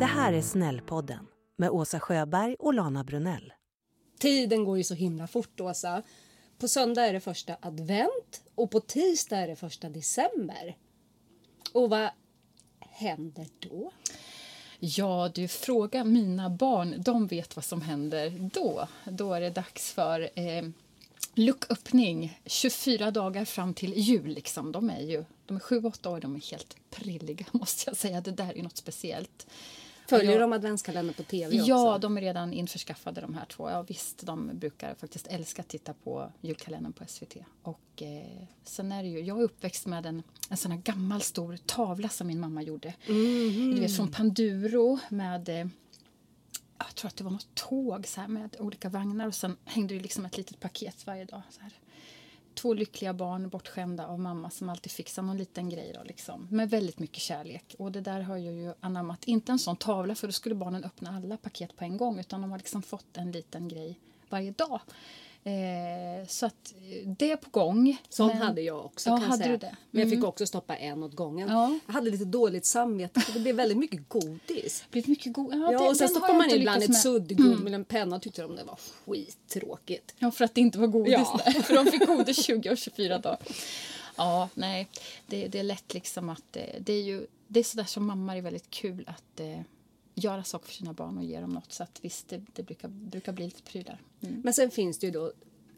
Det här är Snällpodden med Åsa Sjöberg och Lana Brunell. Tiden går ju så himla fort, Åsa. På söndag är det första advent och på tisdag är det första december. Och vad händer då? Ja, du frågar mina barn. De vet vad som händer då. Då är det dags för eh, lucköppning 24 dagar fram till jul. Liksom. De är ju de är 7-8 år, de är helt prilliga måste jag säga. Det där är något speciellt. Följer jag, de adventskalendern på tv också? Ja, de är redan införskaffade de här två. Ja, visst, de brukar faktiskt älska att titta på julkalendern på SVT. Och eh, sen är det ju, jag är uppväxt med en, en sån här gammal stor tavla som min mamma gjorde. Mm. Du vet från Panduro med eh, jag tror att det var något tåg så här, med olika vagnar och sen hängde det liksom ett litet paket varje dag. Så här två lyckliga barn bortskämda av mamma som alltid fixar någon liten grej. Då, liksom. Med väldigt mycket kärlek. Och det där har jag ju anammat. Inte en sån tavla för då skulle barnen öppna alla paket på en gång utan de har liksom fått en liten grej varje dag. Eh, så att eh, det är på gång. Sån hade jag också. Ja, kan hade säga. Det? Mm. Men jag fick också stoppa en åt gången. Ja. Jag hade lite dåligt samvete för det blev väldigt mycket godis. Blev mycket go ja, ja, det, och sen stoppar man ibland ett suddgummi mm. med en penna och tyckte de det var skittråkigt. Ja, för att det inte var godis ja. där. För de fick godis 20 och 24 dagar. Ja, nej. Det, det är lätt liksom att det, det är ju det är sådär som mammor är väldigt kul att eh, göra saker för sina barn och ge dem något. Så att visst, det, det brukar, brukar bli lite prylar. Mm. Men sen finns det ju då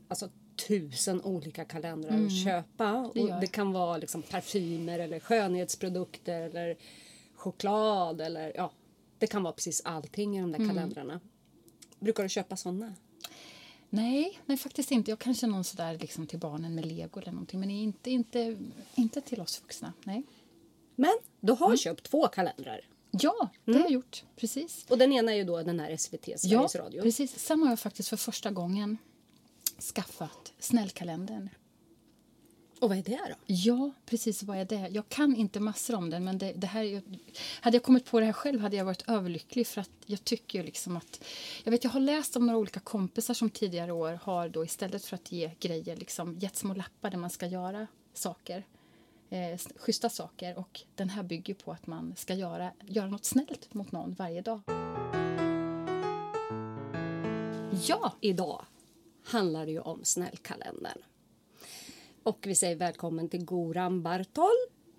alltså, tusen olika kalendrar mm. att köpa. Det, och det kan vara liksom parfymer eller skönhetsprodukter eller choklad eller ja, det kan vara precis allting i de där mm. kalendrarna. Brukar du köpa såna? Nej, nej faktiskt inte. Jag kanske någon sådär liksom till barnen med lego eller någonting men inte, inte, inte till oss vuxna. Nej. Men du har mm. köpt två kalendrar. Ja, det mm. har jag gjort. Precis. Och den ena är ju då den här SVT, Sveriges ja, Radio. precis. Sen har jag faktiskt för första gången skaffat Snällkalendern. Och vad är det då? Ja, precis vad är det? Jag kan inte massor om den men det, det här, hade jag kommit på det här själv hade jag varit överlycklig för att jag tycker liksom att jag vet jag har läst om några olika kompisar som tidigare år har då istället för att ge grejer liksom gett små lappar där man ska göra saker eh, schyssta saker och den här bygger på att man ska göra, göra något snällt mot någon varje dag. Ja, idag handlar det ju om snällkalendern. Och vi säger välkommen till Goran Bartol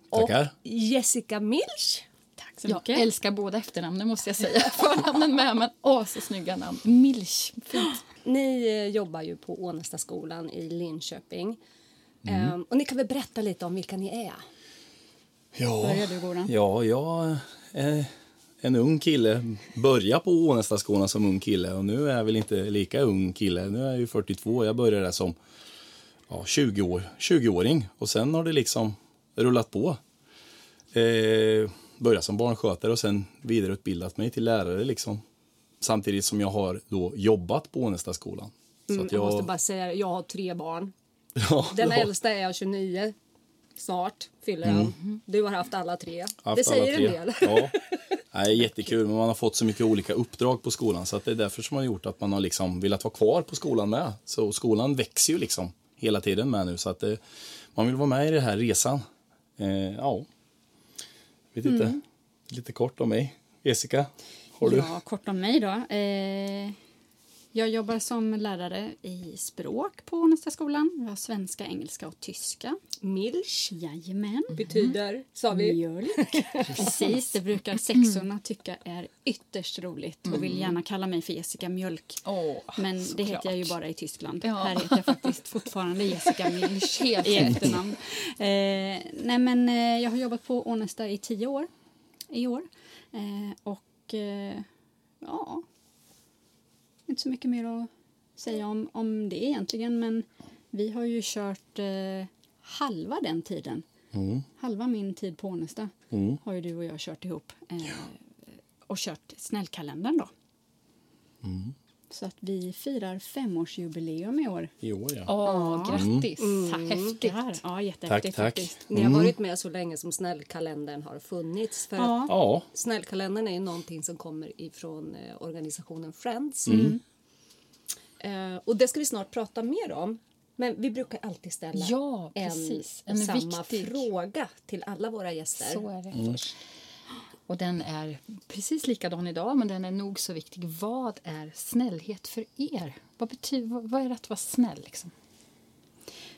och Jessica Milch. Tack så mycket. Jag älskar båda efternamnen måste jag säga. Förnamnen med, men åh så snygga namn. Milch, fint. Ni eh, jobbar ju på Ånestaskolan i Linköping. Mm. Um, och ni kan väl berätta lite om vilka ni är? Ja, Börjar du, Goran? Ja, jag är en ung kille. Började på Ånestaskolan som ung kille och nu är jag väl inte lika ung kille. Nu är jag ju 42. Jag började som ja, 20 år, 20-åring och sen har det liksom rullat på. Eh, började som barnskötare och sen vidareutbildat mig till lärare liksom. Samtidigt som jag har då jobbat på Ånestaskolan. Mm, jag... jag måste bara säga, jag har tre barn. Ja, Den äldsta är 29 snart fyller mm. han. Du har haft alla tre. Haft det säger tre. en del. Ja. Nej, jättekul, men man har fått så mycket olika uppdrag på skolan så att det är därför som har gjort att man har liksom velat vara kvar på skolan med. Så skolan växer ju liksom hela tiden med nu så att det, man vill vara med i den här resan. Eh, ja, vet inte. Mm. Lite kort om mig. Jessica, har du? Ja, kort om mig då. Eh, jag jobbar som lärare i språk på Ånestaskolan. Vi har svenska, engelska och tyska. Milch Jajamän. betyder, sa vi. Mjölk. Precis, det brukar sexorna tycka är ytterst roligt och vill gärna kalla mig för Jessica Mjölk. Oh, Men det heter jag ju bara i Tyskland. Ja. Här heter jag faktiskt fortfarande Jessica Milch i efternamn. Eh, nej men eh, jag har jobbat på Ånesta i tio år i år. Eh, och eh, ja, inte så mycket mer att säga om, om det egentligen men vi har ju kört eh, halva den tiden. Mm. Halva min tid på Ånesta mm. har ju du och jag kört ihop eh, och kört snällkalendern då. Mm. Så att vi firar femårsjubileum i år. I år, ja. Åh, grattis! Mm. Häftigt. Ja, jättehäftigt tack, tack. Ni har varit med så länge som snällkalendern har funnits. För ja. ja. Snällkalendern är någonting som kommer ifrån eh, organisationen Friends. Mm. Uh, och det ska vi snart prata mer om. Men vi brukar alltid ställa ja, en, en samma viktig. fråga till alla våra gäster. Så är det. Mm. Och den är precis likadan idag, men den är nog så viktig. Vad är snällhet för er? Vad, betyder, vad är det att vara snäll? Liksom?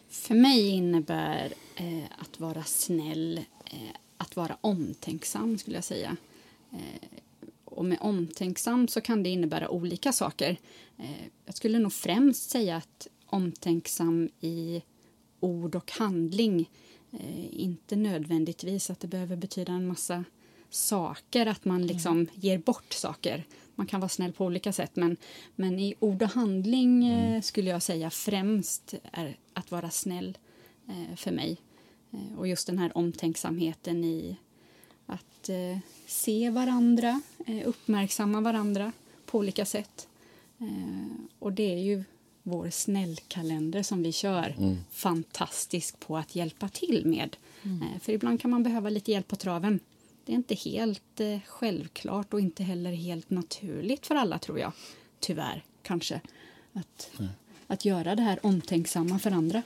För mig innebär eh, att vara snäll eh, att vara omtänksam, skulle jag säga. Eh, och med omtänksam så kan det innebära olika saker. Eh, jag skulle nog främst säga att omtänksam i ord och handling. Eh, inte nödvändigtvis att det behöver betyda en massa saker, att man liksom mm. ger bort saker. Man kan vara snäll på olika sätt, men, men i ord och handling eh, mm. skulle jag säga främst är att vara snäll eh, för mig. Eh, och just den här omtänksamheten i att eh, se varandra, eh, uppmärksamma varandra på olika sätt. och det är ju vår snällkalender som vi kör mm. fantastisk på att hjälpa till med. Mm. För ibland kan man behöva lite hjälp på traven. Det är inte helt eh, självklart och inte heller helt naturligt för alla, tror jag. Tyvärr, kanske. Att, att göra det här omtänksamma för andra.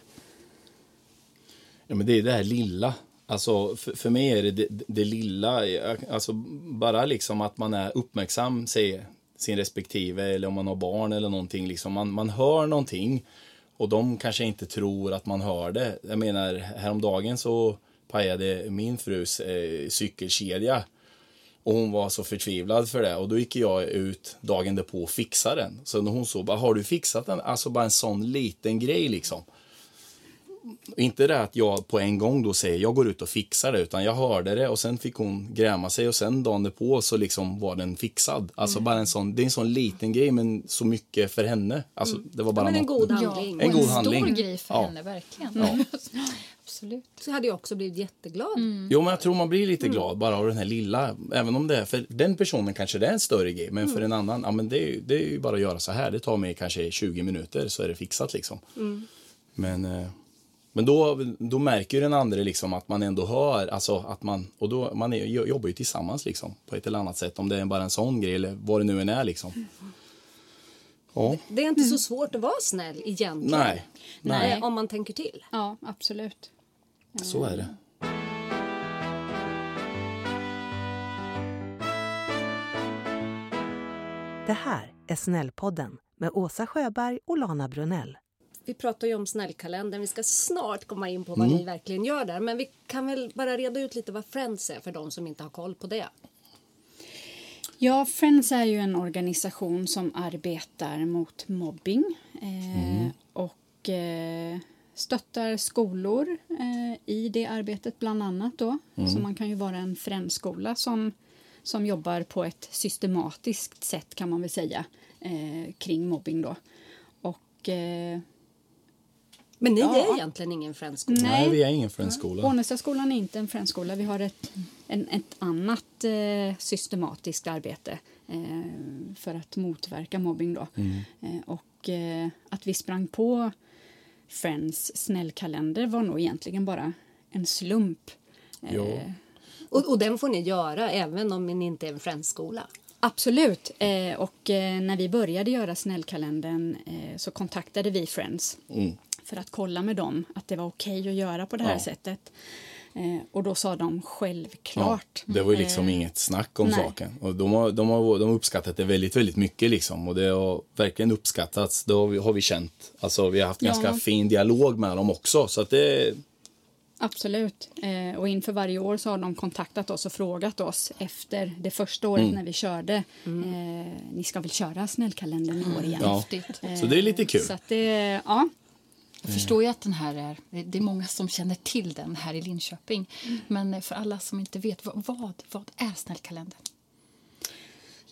Ja, men det är det här lilla. Alltså, för, för mig är det, det det, lilla. Alltså, bara liksom att man är uppmärksam, säger sin respektive eller om man har barn eller någonting. Liksom. Man, man hör någonting och de kanske inte tror att man hör det. Jag menar, häromdagen så pajade min frus eh, cykelkedja. Och hon var så förtvivlad för det. Och då gick jag ut dagen därpå och fixade den. Så när hon såg, har du fixat den? Alltså bara en sån liten grej liksom. Inte det att jag på en gång då säger jag går ut och fixar det, utan jag hörde det och sen fick hon gräma sig och sen dagen på så liksom var den fixad. Alltså mm. bara en sån, det är en sån liten grej men så mycket för henne. Alltså mm. det var bara ja, en god handling. Ja, en god handling. En stor grej för ja. henne, verkligen. Ja. Absolut. Så hade jag också blivit jätteglad. Mm. Jo, men jag tror man blir lite mm. glad bara av den här lilla. Även om det är för den personen kanske det är en större grej, men mm. för en annan, ja men det är, det är ju bara att göra så här. Det tar mig kanske 20 minuter så är det fixat liksom. Mm. Men, eh, men då, då märker den andra liksom att man ändå hör, alltså att man, och då, man är, jobbar ju tillsammans liksom på ett eller annat sätt. Om det är bara en sån grej eller vad det nu än är liksom. Ja. Det är inte så svårt att vara snäll egentligen. Nej. Nej. Om man tänker till. Ja, absolut. Så är det. Det här är Snällpodden med Åsa Sjöberg och Lana Brunell. Vi pratar ju om snällkalendern. Vi ska snart komma in på vad mm. ni verkligen gör där. Men vi kan väl bara reda ut lite vad Friends är för de som inte har koll på det. Ja, Friends är ju en organisation som arbetar mot mobbing. Eh, mm. Och eh, stöttar skolor eh, i det arbetet bland annat. Då. Mm. Så man kan ju vara en friendskola som, som jobbar på ett systematiskt sätt kan man väl säga eh, kring mobbing. Då. Och, eh, men ni ja. är egentligen ingen friendskola? Nej, Nej vi är ingen friendskola. Ånestaskolan är inte en friendskola. Vi har ett, en, ett annat eh, systematiskt arbete eh, för att motverka mobbing. Då. Mm. Eh, och att vi sprang på Friends snällkalender var nog egentligen bara en slump. Ja. Eh, och, och den får ni göra även om ni inte är en Friends-skola? Absolut. Eh, och eh, när vi började göra snällkalendern eh, så kontaktade vi Friends mm. För att kolla med dem att det var okej okay att göra på det här ja. sättet. Eh, och då sa de självklart. Ja, det var ju liksom eh, inget snack om nej. saken. Och de har, de, har, de har uppskattat det väldigt, väldigt mycket liksom. Och det har verkligen uppskattats. Det har vi, har vi känt. Alltså vi har haft ja. ganska fin dialog med dem också. Så att det... Absolut. Eh, och inför varje år så har de kontaktat oss och frågat oss efter det första året mm. när vi körde. Mm. Eh, ni ska väl köra snällkalendern i år igen? Ja. Så det är lite kul. Så att det, ja, jag förstår ju att den här är, det är många som känner till den här i Linköping. Mm. Men för alla som inte vet, vad, vad, är snällkalendern?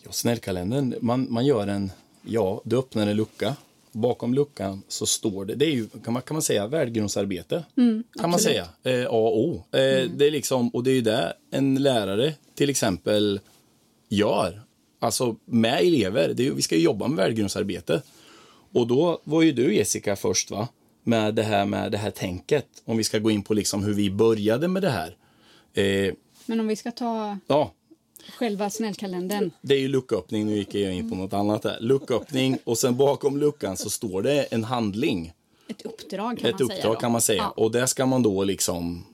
Ja, snällkalendern, man, man gör en, ja, du öppnar en lucka. Bakom luckan så står det, det är ju, kan man, kan man säga, värdegrundsarbete. Mm, kan man säga, eh, A och O. Eh, mm. Det är liksom, och det är ju det en lärare till exempel gör. Alltså med elever, det är, vi ska ju jobba med värdegrundsarbete. Och då var ju du Jessica först va? Med det här med det här tänket. Om vi ska gå in på liksom hur vi började med det här. Eh, Men om vi ska ta ja. själva snällkalendern. Det är ju lucköppning, nu gick jag in på något annat där. Lucköppning och sen bakom luckan så står det en handling. Ett uppdrag kan Ett man uppdrag säga. kan man säga. Ja. Och det ska man då liksom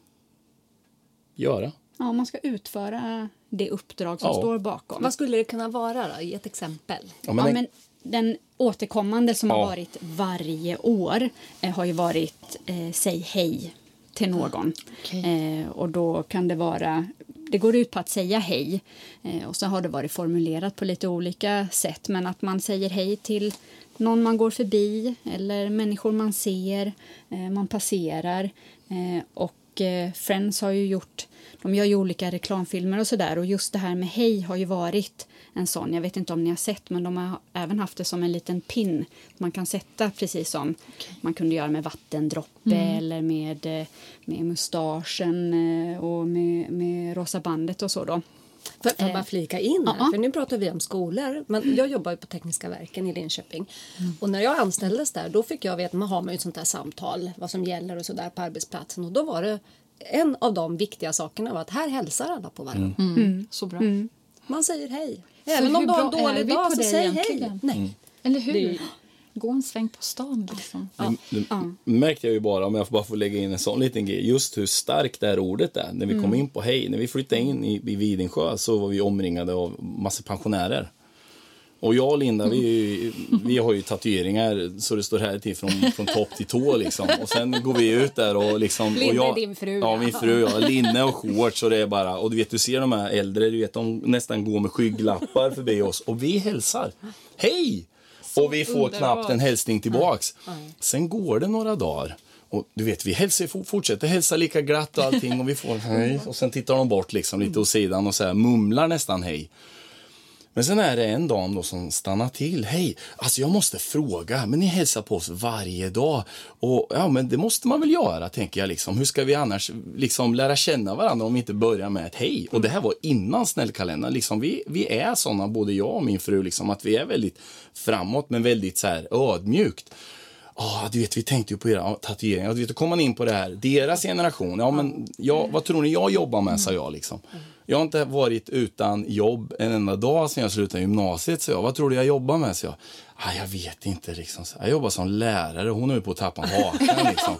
göra. Ja, man ska utföra det uppdrag som ja. står bakom. Vad skulle det kunna vara då? Ge ett exempel. Ja, men, ja, men den återkommande som har varit varje år eh, har ju varit eh, Säg hej till någon. Okay. Eh, och då kan det vara det går ut på att säga hej. Eh, och så har det varit formulerat på lite olika sätt. Men att man säger hej till någon man går förbi eller människor man ser, eh, man passerar. Eh, och eh, Friends har ju gjort de gör ju olika reklamfilmer och sådär och just det här med hej har ju varit en sån. Jag vet inte om ni har sett men de har även haft det som en liten pin man kan sätta precis som okay. man kunde göra med vattendroppe mm. eller med, med mustaschen och med, med rosa bandet och så då. För, för att bara flika in här, för nu pratar vi om skolor. Men jag jobbar ju på Tekniska verken i Linköping. Mm. Och när jag anställdes där då fick jag veta, man har man ett sånt där samtal, vad som gäller och sådär på arbetsplatsen. Och då var det en av de viktiga sakerna var att här hälsar alla på varandra. Mm. Mm. Så bra. Mm. Man säger hej. Även om du har en dålig dag så säg hej. Nej. Mm. Eller hur? gå en sväng på stan. Liksom. Ja. Nu, ja. märkte jag ju bara, om jag bara får lägga in en sån liten grej, just hur starkt det här ordet är. När vi mm. kom in på Hej, när vi flyttade in i, i Vidingsjö så var vi omringade av massa pensionärer. Och jag och Linda, vi, vi har ju tatueringar så det står här till från, från topp till tå liksom. Och sen går vi ut där och liksom... Linda och jag, är din fru. Ja, min fru. Ja. Linne och shorts och det är bara... Och du vet, du ser de här äldre, du vet, de nästan går med skygglappar förbi oss. Och vi hälsar. Hej! och vi får underbart. knappt en hälsning tillbaks. Sen går det några dagar. Och du vet, vi hälsar, fortsätter hälsa lika glatt och allting och vi får hej. Och sen tittar de bort liksom lite åt sidan och så här, mumlar nästan hej. Men sen är det en dam då som stannar till. Hej, alltså jag måste fråga, men ni hälsar på oss varje dag. Och ja, men det måste man väl göra, tänker jag. Liksom. Hur ska vi annars liksom lära känna varandra om vi inte börjar med ett hej? Och det här var innan snällkalendern. Liksom, vi, vi är såna, både jag och min fru, liksom, att vi är väldigt framåt, men väldigt så här ödmjukt. Ah, du vet, vi tänkte ju på era tatueringar. Du vet, då kom man in på det här, deras generation. Ja, men jag, vad tror ni jag jobbar med, sa jag. Liksom. Jag har inte varit utan jobb en enda dag sedan jag slutade gymnasiet, så jag. Vad tror du jag jobbar med, så jag. Ah, jag vet inte. Liksom. Jag jobbar som lärare. Hon är på att tappa hakan. Liksom.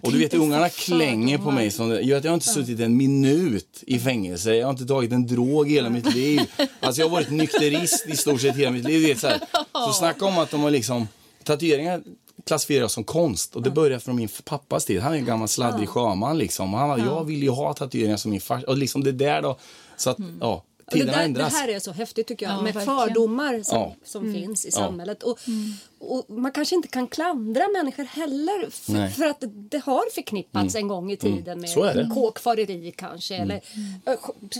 Och du vet, ungarna klänger på mig. Som, jag, har inte suttit en minut i fängelse. Jag har inte tagit en drog hela mitt liv. Alltså, jag har varit nykterist i stort sett hela mitt liv. Vet, så, här. så snacka om att de har liksom... Tatueringar klassificeras som konst. Och det började från min pappas tid. Han är en gammal sladdrig sjöman. Liksom. han, Jag ville ju ha tatueringar som min farsa. Och liksom det där då. Så att, mm. Ja, det, där, det, här är så häftigt tycker jag, ja, med verkligen. fördomar som, ja. som mm. finns i samhället. Och, mm. och, man kanske inte kan klandra människor heller för, för att det har förknippats mm. en gång i mm. tiden med kåkfareri kanske. Mm. Eller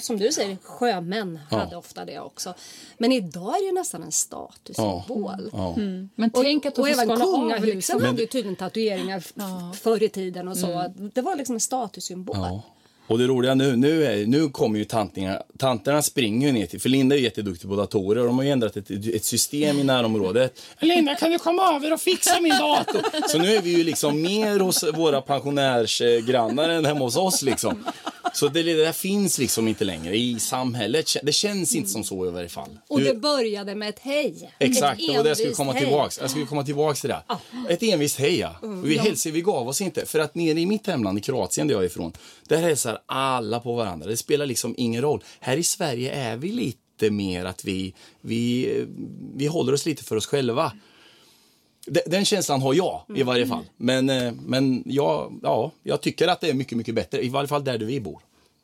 som du säger, sjömän ja. hade ofta det också. Men idag är det nästan en statussymbol. Mm. Men tänk att och även kungahusen liksom. hade ju tydligen tatueringar förr i tiden och så. Det var liksom en statussymbol. Och det roliga nu, nu, är, nu kommer ju tanterna, tanterna springer ner till, för Linda är jätteduktig på datorer och de har ändrat ett, ett system i närområdet. Linda kan du komma över och fixa min dator? Så nu är vi ju liksom mer hos våra pensionärsgrannar än hemma hos oss liksom. Så det, det där finns liksom inte längre i samhället. Det känns inte som så i varje fall. Och det började med ett hej. Exakt, ett och det skulle komma tillbaks. Jag skulle komma tillbaks till det. Ah. Ett envist hej, ja. Mm, vi hälsar, vi gav oss inte. För att nere i mitt hemland, i Kroatien där jag är ifrån, där hälsar alla på varandra. Det spelar liksom ingen roll. Här i Sverige är vi lite mer att vi, vi, vi håller oss lite för oss själva. Den känslan har jag i varje mm. fall. Men, eh, men jag, ja, jag tycker att det är mycket, mycket bättre. I varje fall där vi bor.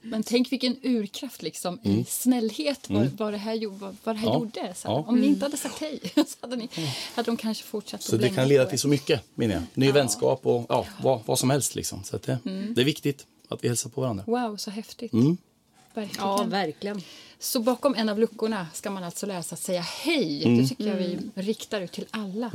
Men tänk vilken urkraft liksom, mm. i snällhet vad, mm. vad det här, vad, vad det här ja. gjorde. Så, ja. Om ni inte hade sagt hej så hade, ni, hade de kanske fortsatt Så det kan leda till så mycket, menar jag. Ny ja. vänskap och ja, vad, vad som helst. Liksom. Så det, mm. det är viktigt att vi hälsar på varandra. Wow, så häftigt. Mm. Verkligen. Ja, verkligen. Så bakom en av luckorna ska man alltså lära sig att säga hej. Det mm. tycker jag vi mm. riktar ut till alla.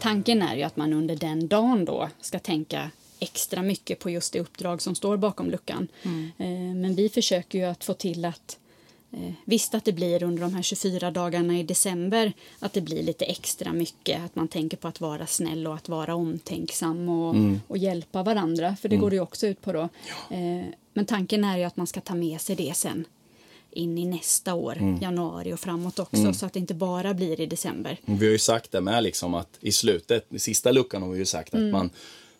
Tanken är ju att man under den dagen då ska tänka extra mycket på just det uppdrag som står bakom luckan. Mm. Eh, men vi försöker ju att få till att Visst att det blir under de här 24 dagarna i december att det blir lite extra mycket. Att man tänker på att vara snäll och att vara omtänksam och, mm. och hjälpa varandra. För det mm. går det ju också ut på då. Ja. Eh, men tanken är ju att man ska ta med sig det sen in i nästa år, mm. januari och framåt också, mm. så att det inte bara blir i december. Vi har ju sagt det med liksom att i slutet, i sista luckan har vi ju sagt att mm. man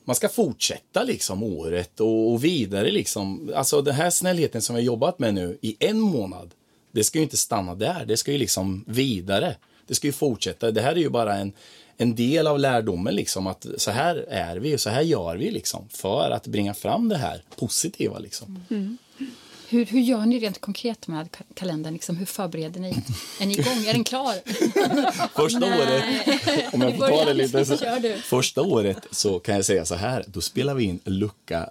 man ska fortsätta liksom året och, och vidare liksom. Alltså den här snällheten som vi har jobbat med nu i en månad, det ska ju inte stanna där. Det ska ju liksom vidare. Det ska ju fortsätta. Det här är ju bara en, en del av lärdomen liksom att så här är vi och så här gör vi liksom för att bringa fram det här positiva liksom. Mm. Hur, hur gör ni rent konkret med kalendern? Liksom, hur förbereder ni? Är ni igång? Är den klar? första året, om jag får ta det lite, så, första året så kan jag säga så här, då spelar vi in lucka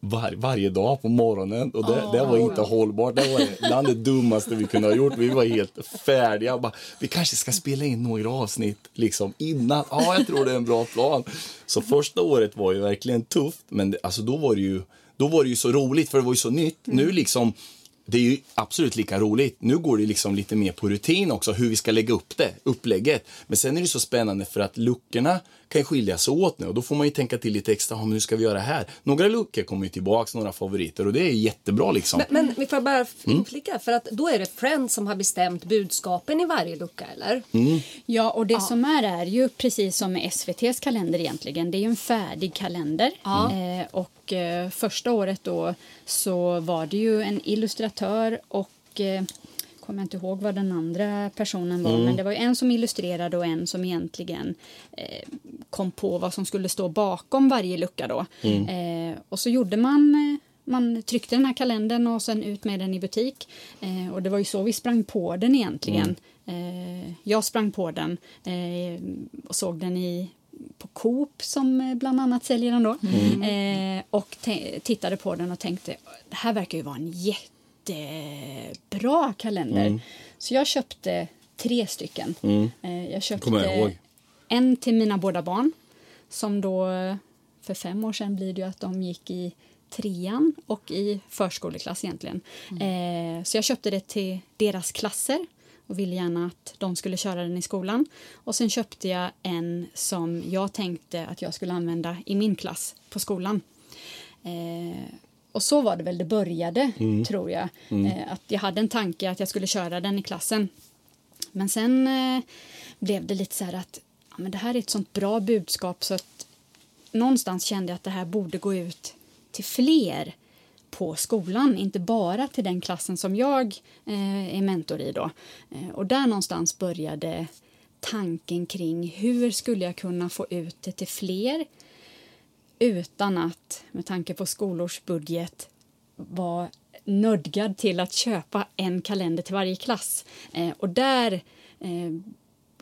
var, varje dag på morgonen och det, oh, det var inte hållbart. Det var bland det dummaste vi kunde ha gjort. Vi var helt färdiga. Bara, vi kanske ska spela in några avsnitt liksom innan. Ja, jag tror det är en bra plan. Så första året var ju verkligen tufft, men det, alltså då var det ju då var det ju så roligt för det var ju så nytt. Mm. Nu liksom det är ju absolut lika roligt. Nu går det liksom lite mer på rutin också, hur vi ska lägga upp det, upplägget. Men sen är det så spännande för att luckorna kan skilja sig åt nu och då får man ju tänka till lite extra, hur ska vi göra här? Några luckor kommer ju tillbaks, några favoriter och det är jättebra liksom. Men, men vi får bara mm. inflika, mm. för att då är det Friends som har bestämt budskapen i varje lucka, eller? Mm. Ja, och det ja. som är är ju precis som med SVTs kalender egentligen, det är ju en färdig kalender. Ja. Eh, och eh, första året då så var det ju en illustratör och eh, kommer inte ihåg vad den andra personen var, mm. men det var en som illustrerade och en som egentligen eh, kom på vad som skulle stå bakom varje lucka då. Mm. Eh, och så gjorde man eh, man tryckte den här kalendern och sen ut med den i butik. Eh, och det var ju så vi sprang på den egentligen. Mm. Eh, jag sprang på den eh, och såg den i på Coop som bland annat säljer den då. Mm. och tittade på den och tänkte det här verkar ju vara en jätte jättebra kalender. Mm. Så jag köpte tre stycken. Mm. Eh, jag köpte jag en till mina båda barn som då för fem år sedan blir det ju att de gick i trean och i förskoleklass egentligen. Mm. Eh, så jag köpte det till deras klasser och ville gärna att de skulle köra den i skolan. Och sen köpte jag en som jag tänkte att jag skulle använda i min klass på skolan. Eh, och så var det väl det började, mm. tror jag. Mm. Eh, att jag hade en tanke att jag skulle köra den i klassen. Men sen eh, blev det lite så här att ja, men det här är ett sånt bra budskap så att någonstans kände jag att det här borde gå ut till fler på skolan, inte bara till den klassen som jag eh, är mentor i. Då. Och där någonstans började tanken kring hur skulle jag kunna få ut det till fler utan att, med tanke på skolors budget, vara nödgad till att köpa en kalender till varje klass. Eh, och där eh,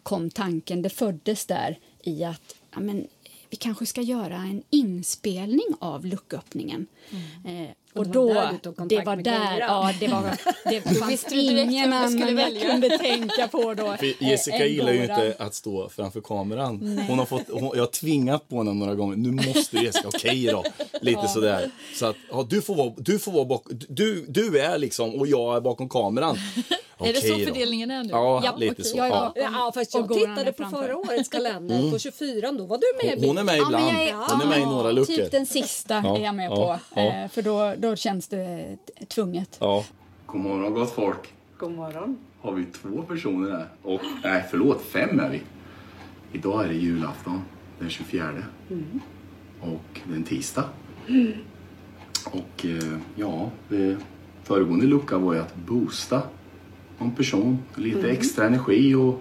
kom tanken, det föddes där i att ja, men, vi kanske ska göra en inspelning av lucköppningen. Mm. Eh, och, då, det var där, ja, det var, det fanns ingen annan jag kunde tänka på då. För Jessica gillar ju inte att stå framför kameran. Hon har fått, hon, jag har tvingat på henne några gånger. Nu måste Jessica, okej okay då. Lite ja. sådär. Så att, ja, du får vara, du får vara bakom, du, du är liksom och jag är bakom kameran. Okay, är det så fördelningen är nu? Ja, ja lite okay. så. Ja, ja. ja fast jag tittade på förra årets kalender, mm. på 24, då var du med. Hon, hon är med ibland. Ja, är, hon är med i några luckor. Typ den sista är jag med på. Eh, för då, då känns det tvunget. Ja. God morgon gott folk. God morgon. Har vi två personer här? Och, nej, förlåt, fem är vi. Idag är det julafton, den 24. Mm. Och det är en tisdag. Mm. Och eh, ja, det, föregående lucka var ju att boosta någon person. Lite mm. extra energi och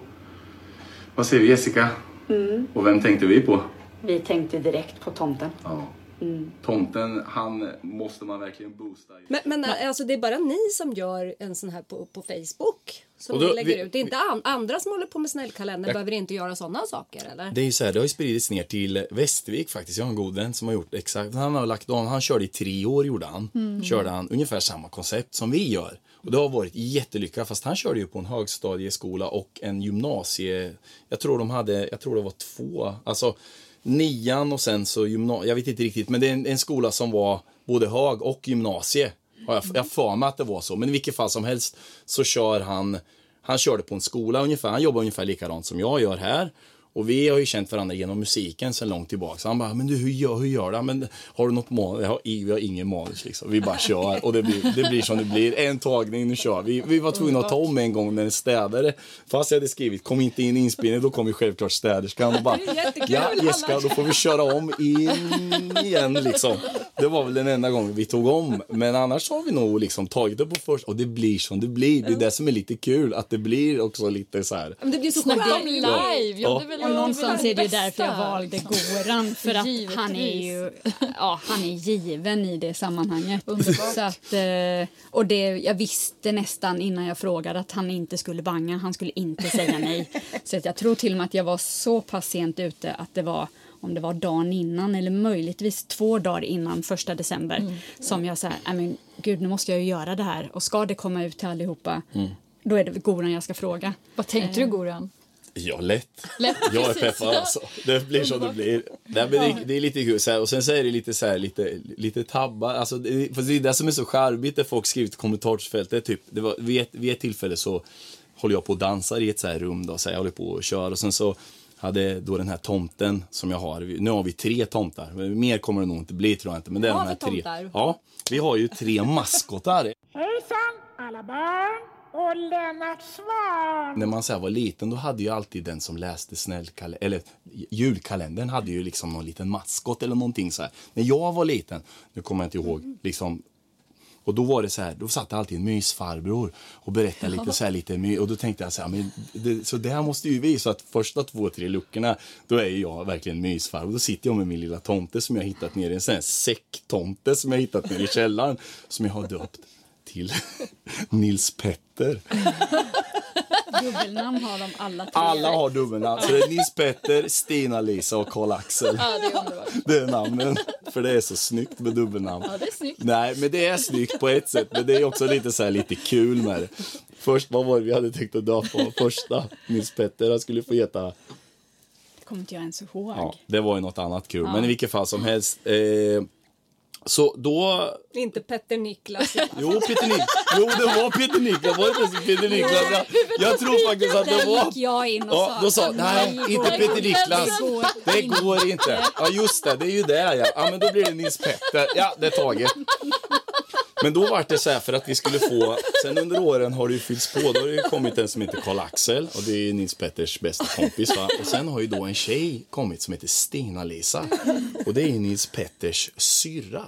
vad säger vi Jessica? Mm. Och vem tänkte vi på? Vi tänkte direkt på tomten. Ja. Mm. Tomten, han måste man verkligen boosta. Men, men alltså det är bara ni som gör en sån här på, på Facebook? Som då, ni lägger vi, ut? Det är inte an, andra som håller på med snällkalender behöver inte göra sådana saker eller? Det är ju så här, det har ju spridits ner till Västervik faktiskt. Jag har en god vän som har gjort exakt, han har lagt om, han körde i tre år gjorde han. Mm. Körde han ungefär samma koncept som vi gör. Och det har varit jättelyckat fast han körde ju på en högstadieskola och en gymnasie, jag tror de hade, jag tror det var två, alltså nian och sen så gymnasiet, jag vet inte riktigt, men det är en, en skola som var både hög och gymnasie. Jag jag för mig att det var så, men i vilket fall som helst så kör han, han körde på en skola ungefär, han jobbar ungefär likadant som jag gör här. Och vi har ju känt varandra genom musiken sedan långt tillbaka. Så han bara, men du hur gör, hur gör du? Men har du något manus? Jag har, vi har ingen manus liksom. Vi bara kör och det blir, det blir som det blir. En tagning, nu kör vi. Vi var tvungna att ta om en gång med en städare. Fast jag hade skrivit, kom inte in i inspelningen, då kom ju självklart städerskan och bara, ja Jessica, då får vi köra om in igen liksom. Det var väl den enda gången vi tog om. Men annars har vi nog liksom tagit det på först och det blir som det blir. Det är det som är lite kul, att det blir också lite så här. Men det blir så skönt live. Ja. Ja. Och någonstans är det därför jag valde Goran. För att han är ju ja, han är given i det sammanhanget. Så att, eh, och det, jag visste nästan innan jag frågade att han inte skulle banga. Han skulle inte säga nej. Så att jag tror till och med att jag var så pass sent ute att det var om det var dagen innan eller möjligtvis två dagar innan första december mm. som jag sa, men gud nu måste jag ju göra det här och ska det komma ut till allihopa mm. då är det Goran jag ska fråga. Vad tänkte eh. du Goran? Ja, lätt. lätt jag är peppad alltså. Det blir som det blir. Nej, men det, det är lite kul. Så här, och sen så är det lite så här, lite, lite tabbar. Alltså, det, för det är det som är så charmigt när folk skriver i kommentarsfältet. Typ, det var, vid, ett, vid ett tillfälle så håller jag på och dansar i ett så här rum. Då, så här, jag håller på och kör. Och sen så hade då den här tomten som jag har. Nu har vi tre tomtar. Mer kommer det nog inte bli tror jag inte. Men det är de här tre. Tomtar? Ja, vi har ju tre maskotar. Hejsan alla barn! Och Lennart Swahn. När man så var liten då hade ju alltid den som läste snällkalendern, eller julkalendern hade ju liksom någon liten maskot eller någonting så här. När jag var liten, nu kommer jag inte ihåg, liksom och då var det så här, då satt alltid en mysfarbror och berättade lite så här lite och då tänkte jag så här, men det, så det här måste ju vi, så att första två, tre luckorna, då är jag verkligen mysfarbror. Då sitter jag med min lilla tomte som jag hittat ner i en sån här säcktomte som jag hittat ner i källaren, som jag har döpt till Nils Petter. Dubbelnamn har de alla tre. Alla har dubbelnamn. Så det är Nils Petter, Stina-Lisa och Karl-Axel. Ja, det, är det är namnen. För det är så snyggt med dubbelnamn. Ja, det är snyggt. Nej, men det är snyggt på ett sätt. Men det är också lite, så här, lite kul med det. Först, vad var det vi hade tänkt att döpa första? Nils Petter, han skulle få heta det kommer inte jag ens ihåg. Ja, det var ju något annat kul. Ja. Men i vilket fall som helst. Eh, så då... Inte Petter Niklas. jo, Peter Niklas. Jo, det var Peter Niklas. Var det Peter Niklas? Jag, jag tror faktiskt att det var... jag in och ja. Då sa nej, inte Peter Niklas. Det går inte. Ja, just det. Det är ju det, ja. ja men då blir det Nils Petter. Ja, det är taget. Men då var det så här för att vi skulle få, sen under åren har det ju fyllts på, då har det kommit en som heter Karl-Axel och det är Nils Petters bästa kompis va? Och sen har ju då en tjej kommit som heter Stina-Lisa och det är Nils Petters syrra.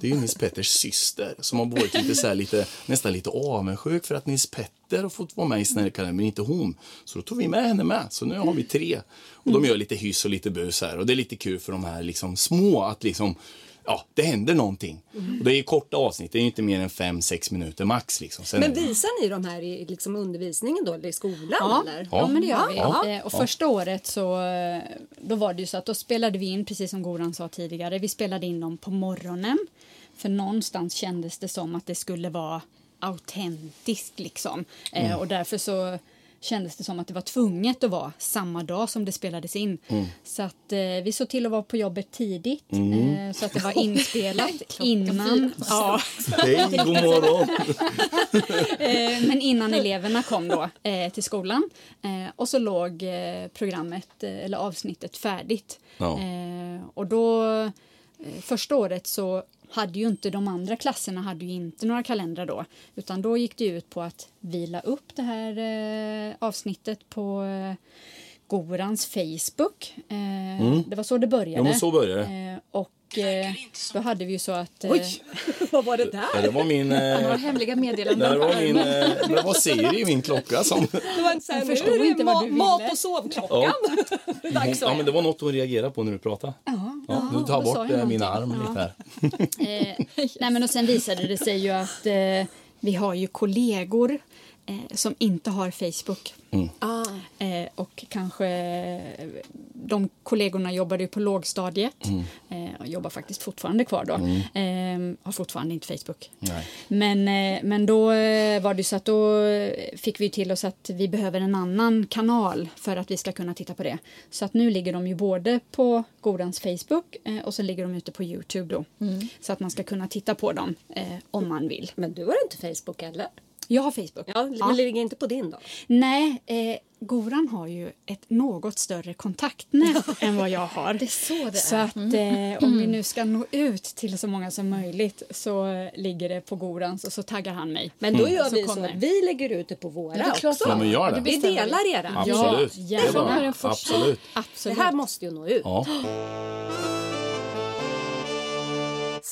Det är ju Nils Petters syster som har varit lite så här, lite, nästan lite avundsjuk för att Nils Petter har fått vara med i Snärkaren men inte hon. Så då tog vi med henne med. Så nu har vi tre. Och de gör lite hyss och lite bus här och det är lite kul för de här liksom små att liksom ja, det händer någonting. Mm. Och det är korta avsnitt, det är inte mer än 5-6 minuter max. Liksom. Sen men visar ni de här i liksom undervisningen då, eller i skolan? Ja, eller? ja. ja men det gör vi. Ja. Eh, och första året så eh, då var det ju så att då spelade vi in, precis som Goran sa tidigare, vi spelade in dem på morgonen. För någonstans kändes det som att det skulle vara autentiskt liksom. Eh, mm. och därför så kändes det som att det var tvunget att vara samma dag som det spelades in. Mm. Så att eh, vi såg till att vara på jobbet tidigt mm. eh, så att det var inspelat innan. Ja. Hej, god morgon! eh, men innan eleverna kom då eh, till skolan eh, och så låg eh, programmet eller avsnittet färdigt. Ja. och då första året så hade ju inte de andra klasserna hade ju inte några kalendrar då. Utan då gick det ut på att vila upp det här eh, avsnittet på eh, Gorans Facebook. Eh, mm. Det var så det började. Ja, så började. Eh, och Eh, då hade vi ju så att... Eh, Oj, vad var det där? Det var min... Eh, var hemliga meddelanden. Det var, min, eh, det var Siri, min klocka som... Det var en sån, förstod nu inte vad du ville. Mat och sovklockan. Ja. ja, men det var något hon reagerade på när du pratade. Ja, ja, du tar bort eh, min arm ja. lite här. eh, nej, men och sen visade det sig ju att eh, vi har ju kollegor eh, som inte har Facebook. Mm. Ah. Eh, och kanske de kollegorna jobbade ju på lågstadiet mm. eh, och jobbar faktiskt fortfarande kvar då. Mm. Eh, har fortfarande inte Facebook. Nej. Men, eh, men då eh, var det så att då fick vi till oss att vi behöver en annan kanal för att vi ska kunna titta på det. Så att nu ligger de ju både på Godans Facebook eh, och så ligger de ute på Youtube då. Mm. Så att man ska kunna titta på dem om man vill. Men du har inte Facebook eller? Jag har Facebook. Ja, men ja. ligger inte på din då? Nej, eh, Goran har ju ett något större kontaktnät än vad jag har. Det är så det så är. att mm. eh, om vi nu ska nå ut till så många som möjligt så ligger det på Gorans och så taggar han mig. Men då gör så vi så att vi lägger ut det på våra ja, det också. Ja, men gör det. Vi delar era. Absolut. Ja, gärna. Absolut. Absolut. Det här måste ju nå ut. Ja.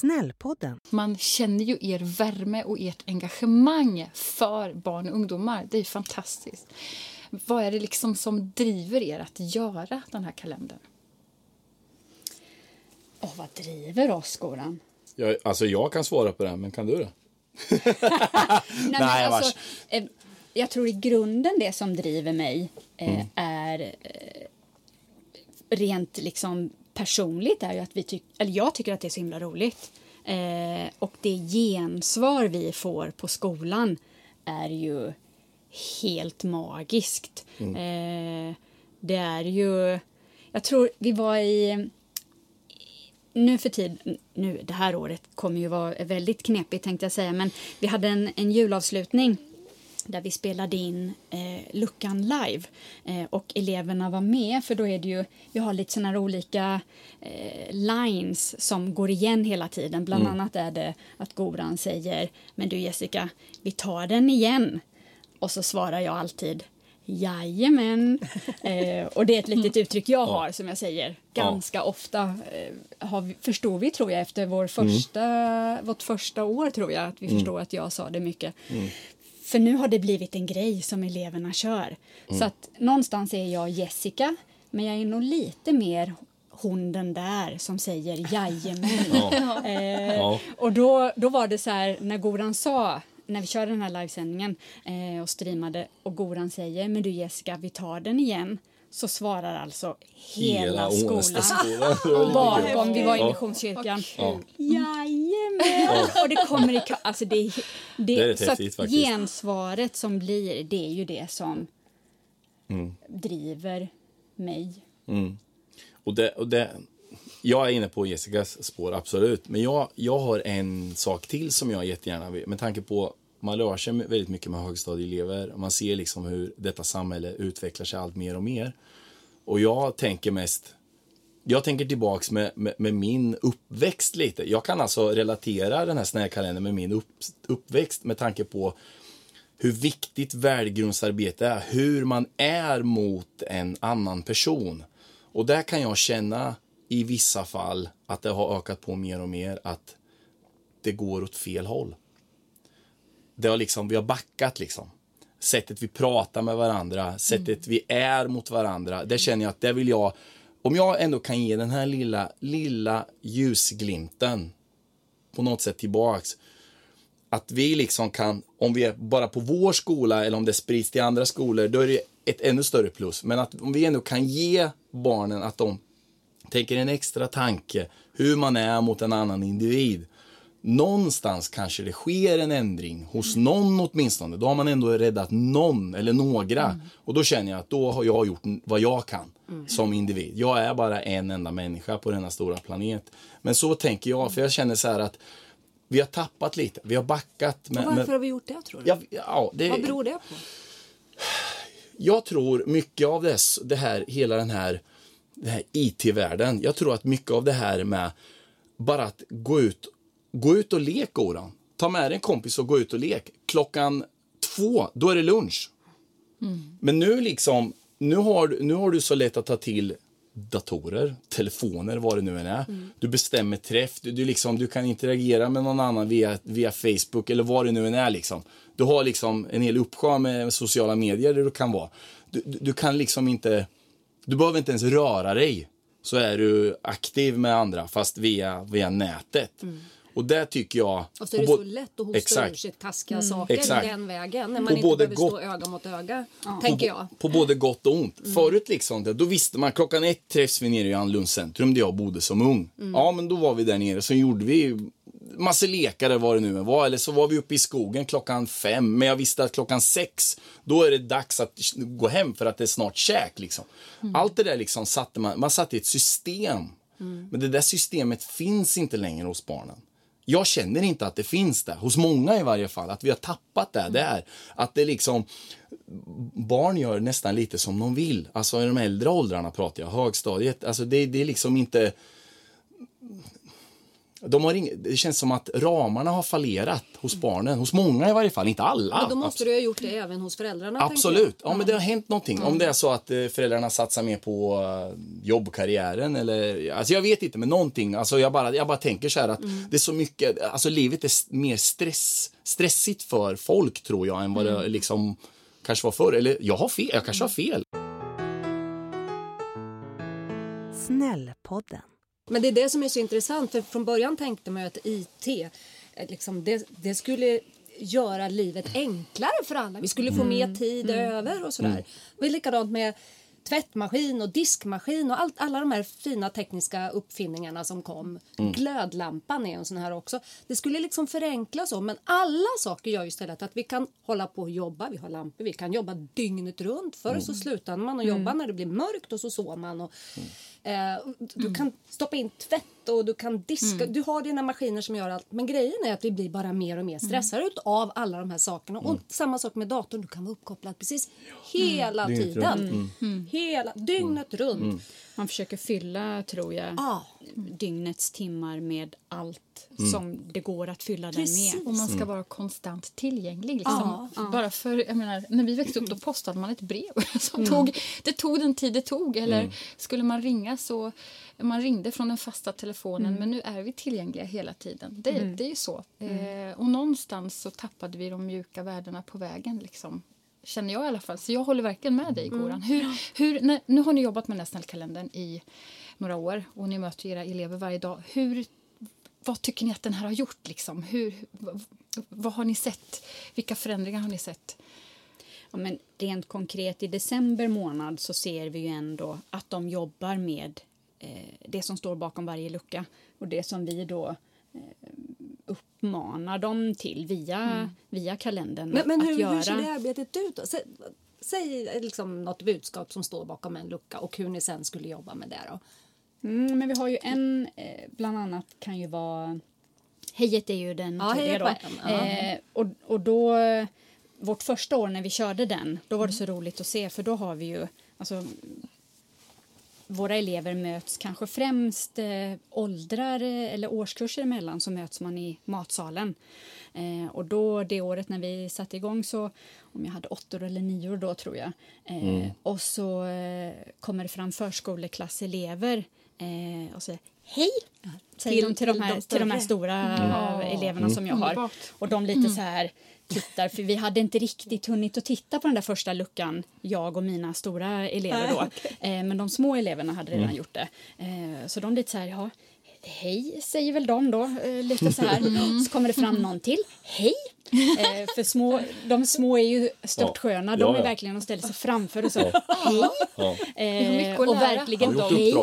Snällpodden. Man känner ju er värme och ert engagemang för barn och ungdomar. Det är fantastiskt. Vad är det liksom som driver er att göra den här kalendern? Oh, vad driver oss, Goran? Jag, alltså jag kan svara på det, men kan du det? Nej, Nej alltså, eh, jag tror i grunden det som driver mig eh, mm. är eh, rent liksom personligt är ju att vi tyck, eller jag tycker att det är så himla roligt. Eh, och det gensvar vi får på skolan är ju helt magiskt. Mm. Eh, det är ju... Jag tror vi var i... Nu för tid, nu det här året kommer ju vara väldigt knepigt tänkte jag säga, men vi hade en, en julavslutning där vi spelade in eh, luckan live eh, och eleverna var med för då är det ju, vi har lite sådana olika eh, lines som går igen hela tiden. Bland mm. annat är det att Goran säger men du Jessica, vi tar den igen. Och så svarar jag alltid Jajamän. eh, och det är ett litet uttryck jag har som jag säger ganska ofta. Eh, har, förstod vi tror jag efter vår mm. första, mm. vårt första år tror jag att vi mm. förstod att jag sa det mycket. Mm. För nu har det blivit en grej som eleverna kör. Mm. Så att någonstans är jag Jessica, men jag är nog lite mer hon den där som säger jajamän. Ja. eh, ja. Och då, då var det så här när Goran sa när vi körde den här livesändningen eh, och streamade och Goran säger men du Jessica vi tar den igen så svarar alltså hela, hela skolan, skolan. bakom, vi var i Missionskyrkan. Ja. Jajamän! Ja. Och det kommer i alltså det, det, det är så häftigt, gensvaret som blir, det är ju det som mm. driver mig. Mm. Och det, och det, jag är inne på Jessicas spår, absolut. Men jag, jag har en sak till som jag jättegärna vill, med tanke på man rör sig väldigt mycket med högstadieelever. Man ser liksom hur detta samhälle utvecklar sig allt mer och mer. Och jag tänker mest jag tänker tillbaks med, med, med, min uppväxt lite. Jag kan alltså relatera den här snäkalendern med min upp, uppväxt med tanke på hur viktigt värdegrundsarbete är, hur man är mot en annan person. Och där kan jag känna i vissa fall att det har ökat på mer och mer att det går åt fel håll det har liksom, vi har backat liksom. Sättet vi pratar med varandra, sättet mm. vi är mot varandra. Det känner jag att det vill jag, om jag ändå kan ge den här lilla, lilla ljusglimten på något sätt tillbaks. Att vi liksom kan, om vi är bara på vår skola eller om det sprids till andra skolor, då är det ett ännu större plus. Men att om vi ändå kan ge barnen att de tänker en extra tanke hur man är mot en annan individ någonstans kanske det sker en ändring hos någon åtminstone. Då har man ändå räddat någon eller några. Mm. Och då känner jag att då har jag gjort vad jag kan mm. som individ. Jag är bara en enda människa på denna stora planet. Men så tänker jag, för jag känner så här att vi har tappat lite, vi har backat. Med, och varför med, har vi gjort det tror du? Ja, ja, det, vad beror det på? Jag tror mycket av det, det här, hela den här, här IT-världen. Jag tror att mycket av det här med bara att gå ut Gå ut och lek, Goran. Ta med dig en kompis och gå ut och lek. Klockan två, då är det lunch. Mm. Men nu liksom, nu har, nu har du så lätt att ta till datorer, telefoner, vad det nu än är. Mm. Du bestämmer träff, du, du, liksom, du kan interagera med någon annan via, via Facebook eller vad det nu än är. Liksom. Du har liksom en hel uppsjö med sociala medier där du kan vara. Du, du, du, kan liksom inte, du behöver inte ens röra dig så är du aktiv med andra fast via, via nätet. Mm. Och det tycker jag... Och så är det så lätt att hosta exakt. ur sig taskiga mm. saker exakt. den vägen. När man på inte behöver gott, stå öga mot öga. Ja. Tänker jag. På, både gott och ont. Mm. Förut liksom, då visste man klockan ett träffs vi nere i Anlunds centrum där jag bodde som ung. Mm. Ja men då var vi där nere. Så gjorde vi massor lekar vad det nu var. Eller så var vi uppe i skogen klockan fem. Men jag visste att klockan sex, då är det dags att gå hem för att det är snart käk. Liksom. Mm. Allt det där liksom satte man, man satte ett system. Mm. Men det där systemet finns inte längre hos barnen. Jag känner inte att det finns där, hos många i varje fall, att vi har tappat det där. Att det liksom, barn gör nästan lite som de vill. Alltså i de äldre åldrarna pratar jag, högstadiet. Alltså det, det är liksom inte de har ing, det känns som att ramarna har fallerat hos barnen, hos många i varje fall, inte alla. Men då måste du ha gjort det även hos föräldrarna. Absolut, ja, men det har hänt någonting. Mm. Om det är så att eh, föräldrarna satsar mer på uh, jobbkarriären eller, alltså jag vet inte, men någonting. Alltså jag bara, jag bara tänker så här att mm. det är så mycket, alltså livet är mer stress, stressigt för folk tror jag än vad mm. det liksom kanske var förr. Eller jag har fel, jag kanske har fel. Snällpodden men det är det som är så intressant, för från början tänkte man ju att IT, eh, liksom, det, det skulle göra livet enklare för alla. Vi skulle få mm. mer tid mm. över och sådär. Mm. Det är likadant med tvättmaskin och diskmaskin och allt, alla de här fina tekniska uppfinningarna som kom. Mm. Glödlampan är en sån här också. Det skulle liksom förenkla så, men alla saker gör ju istället att vi kan hålla på och jobba. Vi har lampor, vi kan jobba dygnet runt. Förr mm. så slutade man att jobba mm. när det blev mörkt och så sov man. Och, mm. Eh, du mm. kan stoppa in tvätt och du kan diska. Mm. Du har dina maskiner som gör allt. Men grejen är att vi blir bara mer och mer mm. stressade mm. av alla de här sakerna. Och samma sak med datorn. Du kan vara uppkopplad precis hela tiden. Hela, dygnet runt. Man försöker fylla, tror jag, ah. dygnets timmar med allt mm. som det går att fylla Precis. den med. Och man ska mm. vara konstant tillgänglig. Liksom. Ah, Bara för, jag menar, när vi växte upp då postade man ett brev. Som mm. tog, det tog den tid det tog. Eller mm. skulle man ringa så man ringde från den fasta telefonen mm. men nu är vi tillgängliga hela tiden. Det, mm. det är ju så. Eh, och någonstans så tappade vi de mjuka värdena på vägen. Liksom känner jag i alla fall. Så jag håller verkligen med dig, Goran. Mm. Hur, hur, när, nu har ni jobbat med Näsnällkalendern i några år och ni möter era elever varje dag. Hur, vad tycker ni att den här har gjort? Liksom? Hur, vad, vad har ni sett? Vilka förändringar har ni sett? Ja, men rent konkret, i december månad så ser vi ju ändå att de jobbar med eh, det som står bakom varje lucka och det som vi då eh, uppmanar dem till via, mm. via kalendern men, men hur, att göra. hur ser det arbetet ut? Då? Säg, säg liksom något budskap som står bakom en lucka och hur ni sen skulle jobba med det. Då. Mm, men vi har ju en, eh, bland annat kan ju vara Hejet är ju den ja, tidiga då. Ja. Eh, och, och då, vårt första år när vi körde den, då var det så roligt att se för då har vi ju, alltså våra elever möts kanske främst eh, åldrar eh, eller årskurser emellan så möts man i matsalen. Eh, och då det året när vi satte igång så, om jag hade åttor eller nior då tror jag, eh, mm. och så eh, kommer det fram förskoleklasselever eh, och säger hej, säger till, de till, de här, till de här stora mm. eleverna som jag har. Och de lite mm. så här tittar, för vi hade inte riktigt hunnit att titta på den där första luckan, jag och mina stora elever då. Eh, men de små eleverna hade redan mm. gjort det. Eh, så de lite så här, ja, hej säger väl de då, eh, lite så här. Mm. Så kommer det fram någon till, hej. Eh, för små, de små är ju störtsköna, ja. de är verkligen att ställa sig framför och så, hej. Ja. Eh, och verkligen då, hej.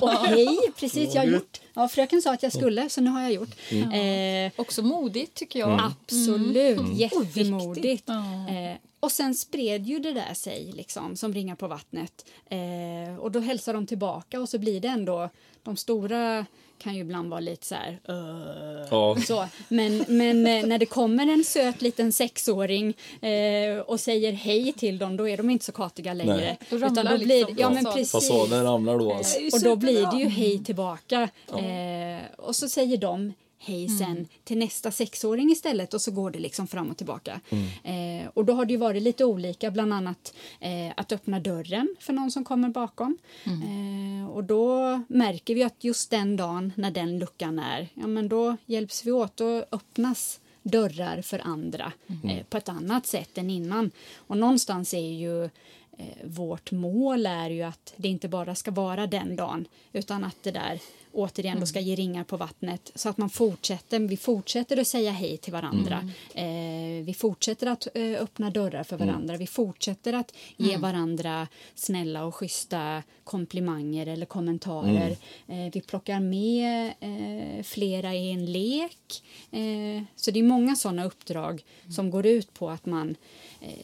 Och hej, precis, jag har gjort. Ja, fröken sa att jag skulle, så nu har jag gjort. Mm. Eh, Också modigt tycker jag. Mm. Absolut, mm. jättemodigt. Eh, och sen spred ju det där sig liksom, som ringar på vattnet. Eh, och då hälsar de tillbaka och så blir det ändå de stora kan ju ibland vara lite så här... Uh, ja. så. Men, men eh, när det kommer en söt liten sexåring eh, och säger hej till dem, då är de inte så katiga längre. Nej. Då ramlar Utan då blir, liksom ja, men precis. Fasaden ramlar då. Alltså. Och då blir det ju hej tillbaka. Ja. Eh, och så säger de hej sen mm. till nästa sexåring istället och så går det liksom fram och tillbaka. Mm. Eh, och då har det ju varit lite olika, bland annat eh, att öppna dörren för någon som kommer bakom. Mm. Eh, och då märker vi att just den dagen när den luckan är, ja men då hjälps vi åt, då öppnas dörrar för andra mm. eh, på ett annat sätt än innan. Och någonstans är ju eh, vårt mål är ju att det inte bara ska vara den dagen utan att det där återigen då ska mm. ge ringar på vattnet så att man fortsätter, vi fortsätter att säga hej till varandra. Mm. Eh, vi fortsätter att eh, öppna dörrar för mm. varandra. Mm. Vi fortsätter att ge mm. varandra snälla och schyssta komplimanger eller kommentarer. Mm. Eh, vi plockar med eh, flera i en lek. Eh, så det är många sådana uppdrag som går ut på att man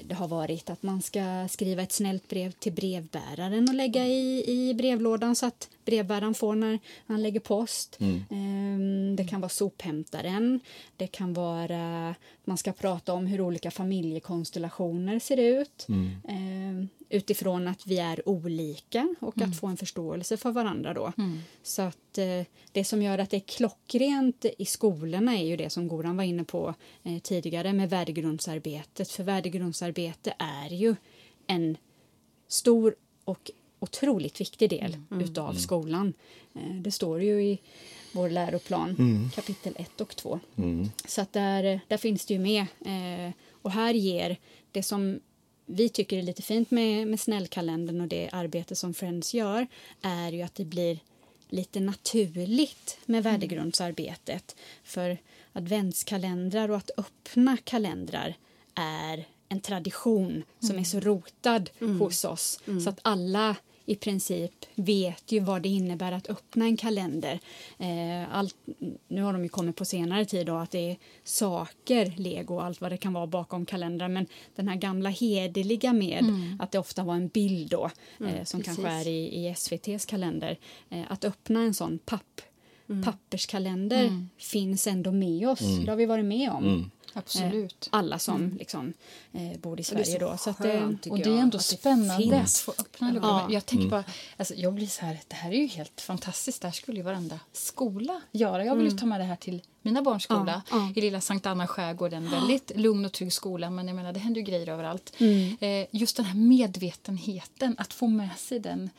det har varit att man ska skriva ett snällt brev till brevbäraren och lägga i, i brevlådan så att brevbäraren får när han lägger post. Mm. Ehm, det kan vara sophämtaren. Det kan vara man ska prata om hur olika familjekonstellationer ser ut. Mm. Utifrån att vi är olika och mm. att få en förståelse för varandra. Då. Mm. Så att eh, Det som gör att det är klockrent i skolorna är ju det som Goran var inne på eh, tidigare med värdegrundsarbetet. För värdegrundsarbete är ju en stor och otroligt viktig del mm. utav mm. skolan. Eh, det står ju i vår läroplan, mm. kapitel 1 och 2. Mm. Så att där, där finns det ju med. Eh, och här ger det som vi tycker är lite fint med, med snällkalendern och det arbete som Friends gör är ju att det blir lite naturligt med mm. värdegrundsarbetet. För adventskalendrar och att öppna kalendrar är en tradition som mm. är så rotad mm. hos oss mm. så att alla i princip vet ju vad det innebär att öppna en kalender. Eh, allt, nu har de ju kommit på senare tid då, att det är saker, lego och allt vad det kan vara bakom kalendrar men den här gamla hederliga med mm. att det ofta var en bild då mm, eh, som precis. kanske är i, i SVTs kalender. Eh, att öppna en sån papp Mm. papperskalender mm. finns ändå med oss. Mm. Det har vi varit med om. Mm. Absolut. Eh, alla som mm. liksom, eh, bor i Sverige. då. Så att, skönt, och det är ändå spännande att få öppna ja. Jag tänker mm. bara, alltså, jag blir så här, det här är ju helt fantastiskt. Det här skulle ju varenda skola göra. Jag vill mm. ta med det här till mina barns skola ja, ja. i lilla Sankt Anna skärgård. En väldigt lugn och trygg skola, men jag menar, det händer ju grejer överallt. Mm. Eh, just den här medvetenheten, att få med sig den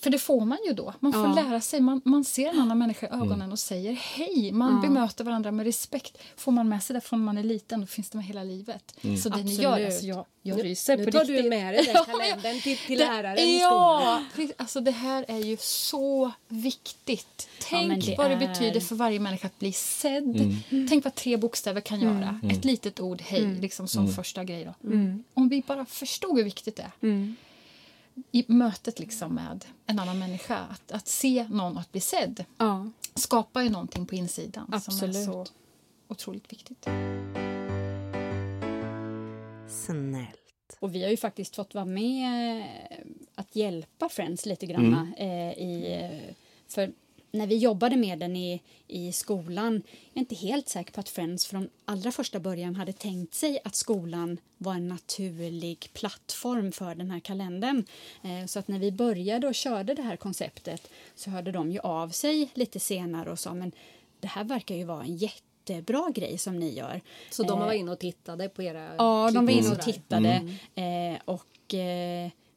för det får man ju då. Man får ja. lära sig. Man, man ser en annan människa i ögonen mm. och säger hej. Man ja. bemöter varandra med respekt. Får man med sig det från man är liten, då finns det med hela livet. Mm. Så det Absolut. ni gör, alltså jag, jag ryser nu, nu tar riktigt. du med dig den kalendern till, till det, läraren i skolan. Ja, alltså det här är ju så viktigt. Tänk ja, det vad det betyder för varje människa att bli sedd. Mm. Tänk vad tre bokstäver kan mm. göra. Ett litet ord, hej, mm. liksom som mm. första grej. Då. Om vi bara förstod hur viktigt det är i mötet liksom med en annan människa. Att, att se någon och att bli sedd ja. skapar ju någonting på insidan Absolut. som är så otroligt viktigt. Snällt. Och vi har ju faktiskt fått vara med eh, att hjälpa Friends lite grann. Mm. Eh, i, eh, för när vi jobbade med den i, i skolan, jag är inte helt säker på att Friends från allra första början hade tänkt sig att skolan var en naturlig plattform för den här kalendern. Eh, så att när vi började och körde det här konceptet så hörde de ju av sig lite senare och sa men det här verkar ju vara en jättebra grej som ni gör. Så de var eh, inne och tittade på era Ja, de var inne och tittade. Mm. Eh, och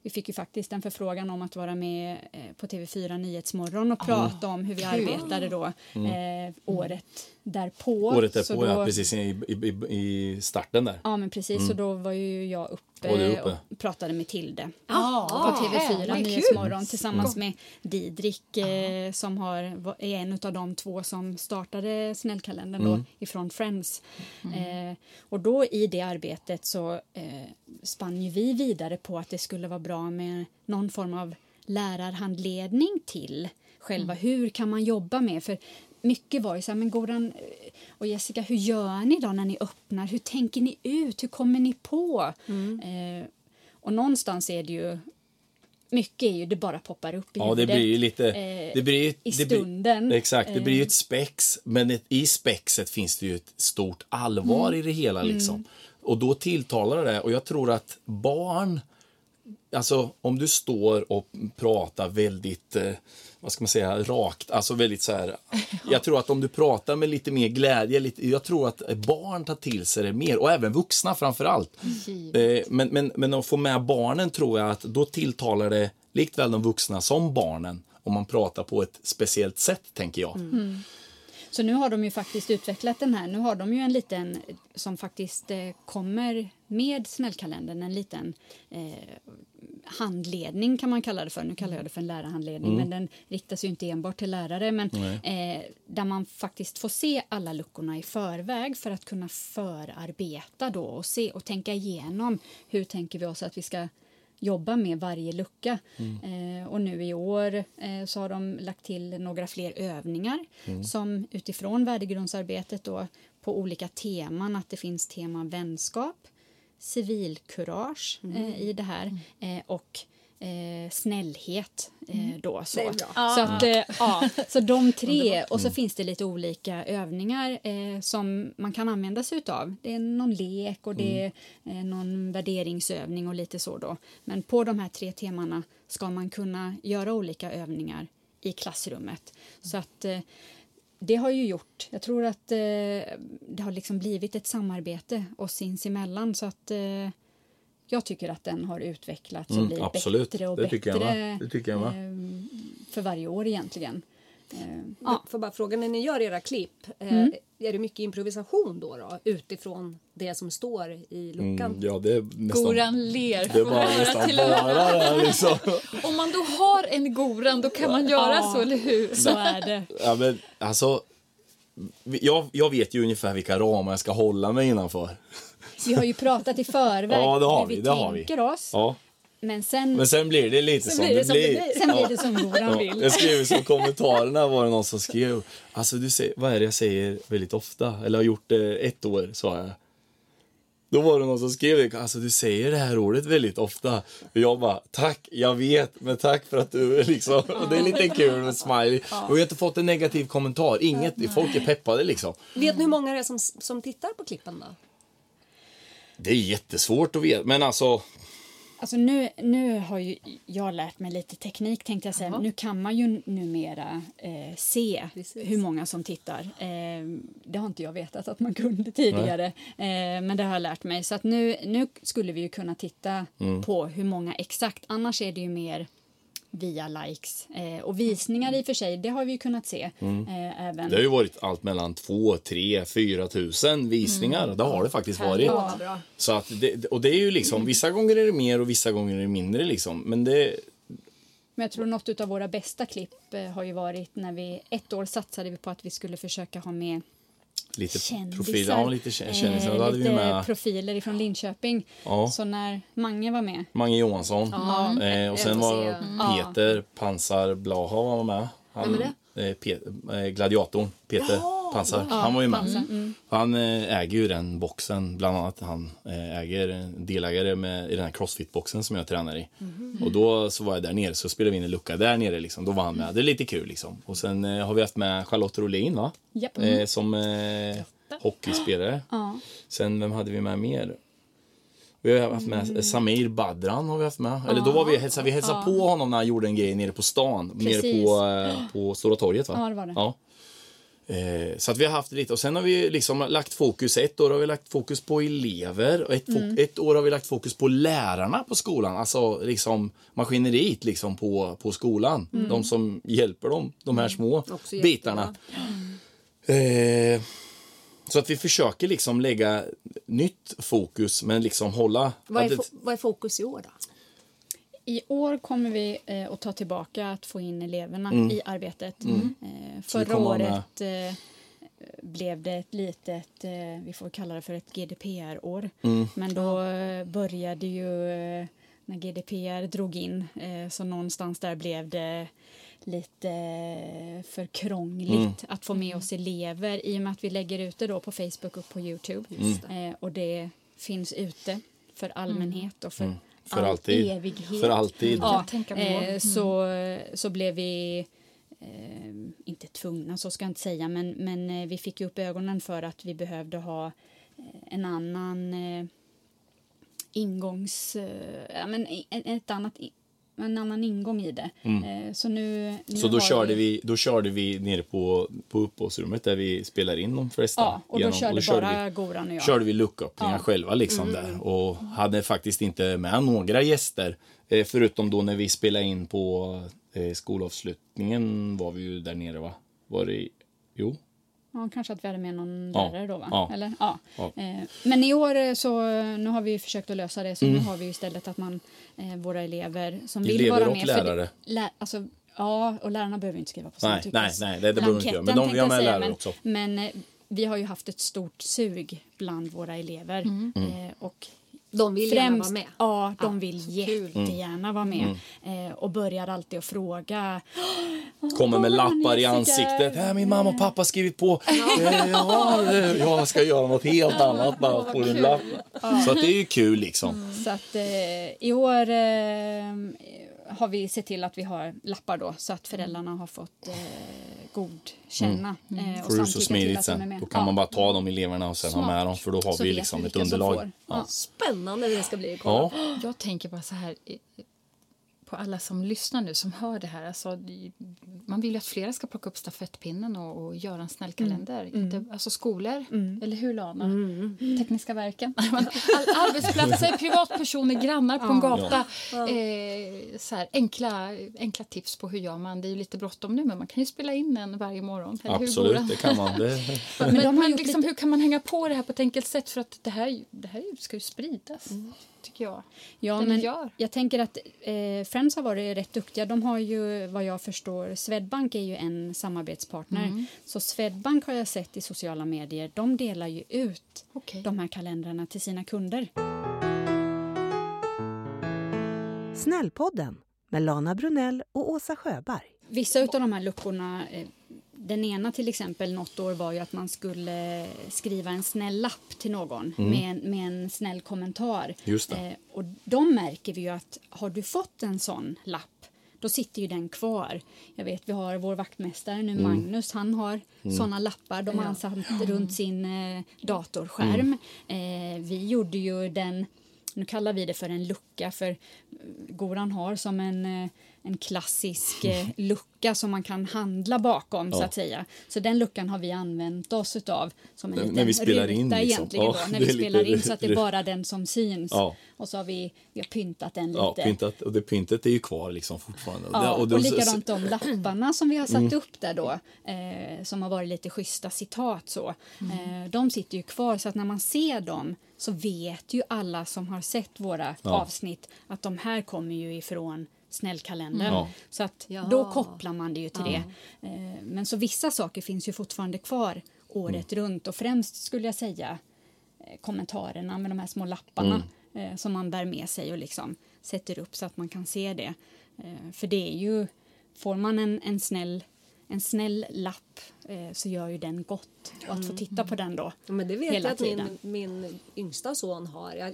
vi fick ju faktiskt en förfrågan om att vara med eh, på TV4 Nyhetsmorgon och prata oh, om hur vi arbetade då mm. eh, året därpå. Året därpå, då, ja, precis i, i, i starten där. Ja, men precis. Mm. Och då var ju jag uppe, och, uppe. och pratade med Tilde ah, på TV4 Nyhetsmorgon tillsammans mm. med Didrik eh, som har, är en av de två som startade Snällkalendern mm. då, ifrån Friends. Mm. Eh, och då i det arbetet så eh, spann ju vi vidare på att det skulle vara bra med någon form av lärarhandledning till själva mm. hur kan man jobba med. För mycket var ju så här, men Goran eh, och Jessica, hur gör ni då när ni öppnar? Hur tänker ni ut? Hur kommer ni på? Mm. Eh, och någonstans är det ju mycket är ju det bara poppar upp i ja, huvudet. Det blir lite, eh, det blir, I stunden. Blir, exakt, det blir ett eh. spex. Men ett, i spexet finns det ju ett stort allvar mm. i det hela. liksom. Mm. Och då tilltalar det. Och jag tror att barn Alltså om du står och pratar väldigt, eh, vad ska man säga, rakt, alltså väldigt så här. Jag tror att om du pratar med lite mer glädje, lite, jag tror att barn tar till sig det mer och även vuxna framför allt. Mm. men, men, men att få med barnen tror jag att då tilltalar det likt de vuxna som barnen om man pratar på ett speciellt sätt tänker jag. Mm. Så nu har de ju faktiskt utvecklat den här. Nu har de ju en liten som faktiskt eh, kommer med snällkalendern, en liten eh, handledning kan man kalla det för. Nu kallar jag det för en lärarhandledning, mm. men den riktar sig inte enbart till lärare. Men eh, där man faktiskt får se alla luckorna i förväg för att kunna förarbeta då och se och tänka igenom hur tänker vi oss att vi ska jobba med varje lucka. Mm. Eh, och nu i år eh, så har de lagt till några fler övningar mm. som utifrån värdegrundsarbetet då på olika teman, att det finns tema vänskap, civilkurage mm. eh, i det här mm. eh, och eh, snällhet. Eh, mm. då, så. Så, att, eh, ja, så de tre, och så finns det lite olika övningar eh, som man kan använda sig av. Det är någon lek och det är mm. eh, någon värderingsövning och lite så. då. Men på de här tre temana ska man kunna göra olika övningar i klassrummet. Så att eh, det har ju gjort, jag tror att eh, det har liksom blivit ett samarbete oss sinsemellan så att eh, jag tycker att den har utvecklats och mm, blivit absolut. bättre och det bättre jag det tycker jag eh, för varje år egentligen. Ja. Får bara fråga, när ni gör era klipp, eh, mm. är det mycket improvisation då, då utifrån det som står i luckan? Mm, ja, det är nästan, Goran ler. Det är bara nästan till bara det liksom. Om man då har en Goran då kan man göra ja, så, eller hur? Så är det. Ja, men alltså, jag, jag vet ju ungefär vilka ramar jag ska hålla mig innanför. Vi har ju pratat i förväg ja, det har vi, vi det tänker har vi. oss. Ja. Men sen, men sen blir det lite som, blir det, som det blir. Sen blir det som Goran vill. Jag skrev som kommentarerna var det någon som skrev. Alltså du säger, vad är det jag säger väldigt ofta? Eller har gjort det ett år, sa jag. Då var det någon som skrev. Alltså du säger det här ordet väldigt ofta. Och jag bara, tack, jag vet, men tack för att du liksom. Och det är lite kul med smiley. Och jag har inte fått en negativ kommentar. Inget, folk är peppade liksom. Vet ni hur många det är som, som tittar på klippen då? Det är jättesvårt att veta, men alltså... Alltså nu, nu har ju jag lärt mig lite teknik tänkte jag säga. Aha. Nu kan man ju numera eh, se Precis. hur många som tittar. Eh, det har inte jag vetat att man kunde tidigare. Eh, men det har jag lärt mig. Så att nu, nu skulle vi ju kunna titta mm. på hur många exakt. Annars är det ju mer via likes. Eh, och visningar i och för sig, det har vi ju kunnat se. Mm. Eh, även. Det har ju varit allt mellan 2, 3, 4 tusen visningar. Mm. Det har det faktiskt varit. Ja. Så att det, och det är ju liksom, vissa gånger är det mer och vissa gånger är det mindre liksom. Men det... Men jag tror något av våra bästa klipp eh, har ju varit när vi, ett år satsade vi på att vi skulle försöka ha med lite kändisar. profiler. Ja, lite kändisar. Eh, lite med. profiler från Linköping. Ja. Så när Mange var med. Mange Johansson. Ja. Eh, och sen var Peter Pansar Blaha var med. Han, Vem är det? Eh, Pe eh, gladiatorn Peter ja, Pansar. han var ju med. Mm. Han eh, äger ju den boxen, bland annat. Han eh, äger delägare med, i den här crossfit-boxen som jag tränar i. Mm. Och då så var jag där nere, så spelade vi in en lucka där nere. Liksom. Då var han med. Det är lite kul liksom. Och sen har vi haft med Charlotte Rolin va? Yep. Mm. som hockeyspelare. Ja. Sen vem hade vi med mer? Vi har haft med mm. Samir Badran. Har vi haft med. Eller då var vi hälsade, vi hälsade ja. på honom när han gjorde en grej nere på stan. Precis. Nere på, eh, på Stora torget va? Ja, det var det. Ja. Eh, så att vi har haft lite och sen har vi liksom lagt fokus, ett år har vi lagt fokus på elever och ett, mm. ett år har vi lagt fokus på lärarna på skolan, alltså liksom maskineriet liksom på, på skolan. Mm. De som hjälper dem, de här mm. små bitarna. Eh, så att vi försöker liksom lägga nytt fokus men liksom hålla... Vad är, vad är fokus i år då? I år kommer vi eh, att ta tillbaka att få in eleverna mm. i arbetet. Mm. Eh, förra året eh, blev det ett litet, eh, vi får kalla det för ett GDPR-år. Mm. Men då började ju eh, när GDPR drog in, så någonstans där blev det lite för krångligt mm. att få med oss elever i och med att vi lägger ut det då på Facebook och på Youtube. Mm. och det finns ute för allmänhet och för mm. För all alltid. evighet. För alltid. Ja, eh, så, så blev vi eh, inte tvungna, så ska jag inte säga, men, men eh, vi fick upp ögonen för att vi behövde ha en annan ingångs... Ja, men ett annat en annan ingång i det. Mm. Eh, så nu, nu så då körde, vi... vi, då körde vi nere på, på uppehållsrummet där vi spelar in de flesta. Ja, och då genom, körde, och då körde bara vi, Goran och jag. körde vi lucköppningar ja. själva liksom mm. där och hade faktiskt inte med några gäster. Eh, förutom då när vi spelade in på eh, skolavslutningen var vi ju där nere va? Var det, jo, Ja, kanske att vi hade med någon lärare då va? Ja. Eller, ja. ja. Eh, men i år så, nu har vi försökt att lösa det så mm. nu har vi istället att man, eh, våra elever som elever vill vara med. Elever och lärare? För, lä, alltså, ja, och lärarna behöver inte skriva på sånt. Nej, nej, nej, det, det behöver inte göra. Men de, vi har med lärare men, också. Men eh, vi har ju haft ett stort sug bland våra elever. Mm. Eh, och de vill Främst, gärna vara med. Ja, de vill jättegärna vara med. Mm. Eh, och börjar alltid att fråga. Kommer med lappar i ansiktet. Äh, min mamma och pappa har skrivit på. Eh, ja, jag ska göra något helt annat bara på en lapp. Så att det är ju kul liksom. Mm. Så att eh, i år eh, har vi sett till att vi har lappar då så att föräldrarna har fått eh, godkänna. Mm. Mm. Eh, och Får så smidigt sen. Då kan ja. man bara ta de eleverna och sen Smart. ha med dem för då har så vi liksom ett underlag. Ja. Spännande det ska bli. Ja. Jag tänker bara så här på alla som lyssnar nu, som hör det här. Alltså, man vill ju att flera ska plocka upp stafettpinnen och, och göra en snäll kalender. Mm. Inte, alltså skolor, mm. eller hur Lana? Mm. Tekniska verken. All, arbetsplatser, privatpersoner, grannar på en gata. Ja. Eh, så här, enkla, enkla tips på hur gör man. Det är lite bråttom nu men man kan ju spela in en varje morgon. Eller Absolut, hur det kan man. Det... men, men liksom, hur kan man hänga på det här på ett enkelt sätt? För att det här, det här ska ju spridas. Tycker jag. Ja, men gör. jag tänker att eh, Friends har varit rätt duktiga. De har ju, vad jag förstår, Swedbank är ju en samarbetspartner. Mm. Så Swedbank har jag sett i sociala medier, de delar ju ut okay. de här kalendrarna till sina kunder. Snällpodden med Lana Brunell och Åsa Sjöberg. Vissa av de här luckorna eh, den ena till exempel något år var ju att man skulle skriva en snäll lapp till någon mm. med, en, med en snäll kommentar. Just eh, och de märker vi ju att har du fått en sån lapp då sitter ju den kvar. Jag vet vi har vår vaktmästare nu, mm. Magnus, han har mm. såna lappar. De har han satt runt sin eh, datorskärm. Mm. Eh, vi gjorde ju den, nu kallar vi det för en lucka för Goran har som en eh, en klassisk eh, lucka som man kan handla bakom ja. så att säga. Så den luckan har vi använt oss av som en liten när vi spelar in, liksom. egentligen ja, när vi spelar lite, in så att det är bara den som syns. Ja. Och så har vi, vi har pyntat den lite. Ja, pyntat, och det pyntet är ju kvar liksom fortfarande. Ja, och, och likadant de lapparna som vi har satt mm. upp där då eh, som har varit lite schyssta citat så. Mm. Eh, de sitter ju kvar så att när man ser dem så vet ju alla som har sett våra avsnitt att de här kommer ju ifrån snällkalendern. Mm. Så att ja. då kopplar man det ju till ja. det. Eh, men så vissa saker finns ju fortfarande kvar året mm. runt och främst skulle jag säga eh, kommentarerna med de här små lapparna mm. Eh, som man bär med sig och liksom sätter upp så att man kan se det. För det är ju, får man en, en snäll en snäll lapp eh, så gör ju den gott. Och att få mm. titta på den då ja, men Det vet jag att min, min yngsta son har. Jag,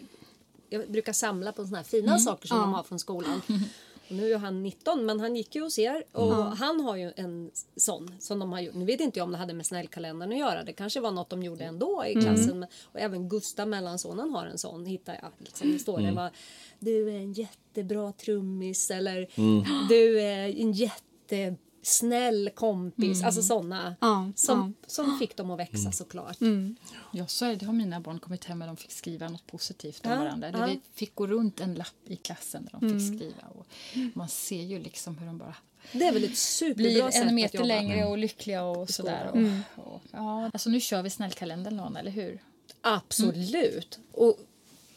jag brukar samla på såna här fina mm. saker som ja. de har från skolan. nu är han 19 men han gick ju hos er och mm. han har ju en sån som de har gjort. Nu vet inte jag om det hade med snällkalendern att göra. Det kanske var något de gjorde ändå i mm. klassen. Mm. Och även Gustav mellansonen har en sån hittar jag. Liksom, det står mm. det var, du är en jättebra trummis eller mm. du är en jätte snäll kompis, mm. alltså sådana ja, som, ja. som fick dem att växa mm. såklart. Mm. Ja, så är det. har mina barn kommit hem och de fick skriva något positivt om ja, varandra. Ja. Vi fick gå runt en lapp i klassen där de fick mm. skriva. Och man ser ju liksom hur de bara det är väl ett superbra blir en meter längre och lyckliga och sådär. Och, mm. och, ja. Alltså nu kör vi snällkalendern Lana, eller hur? Absolut. Och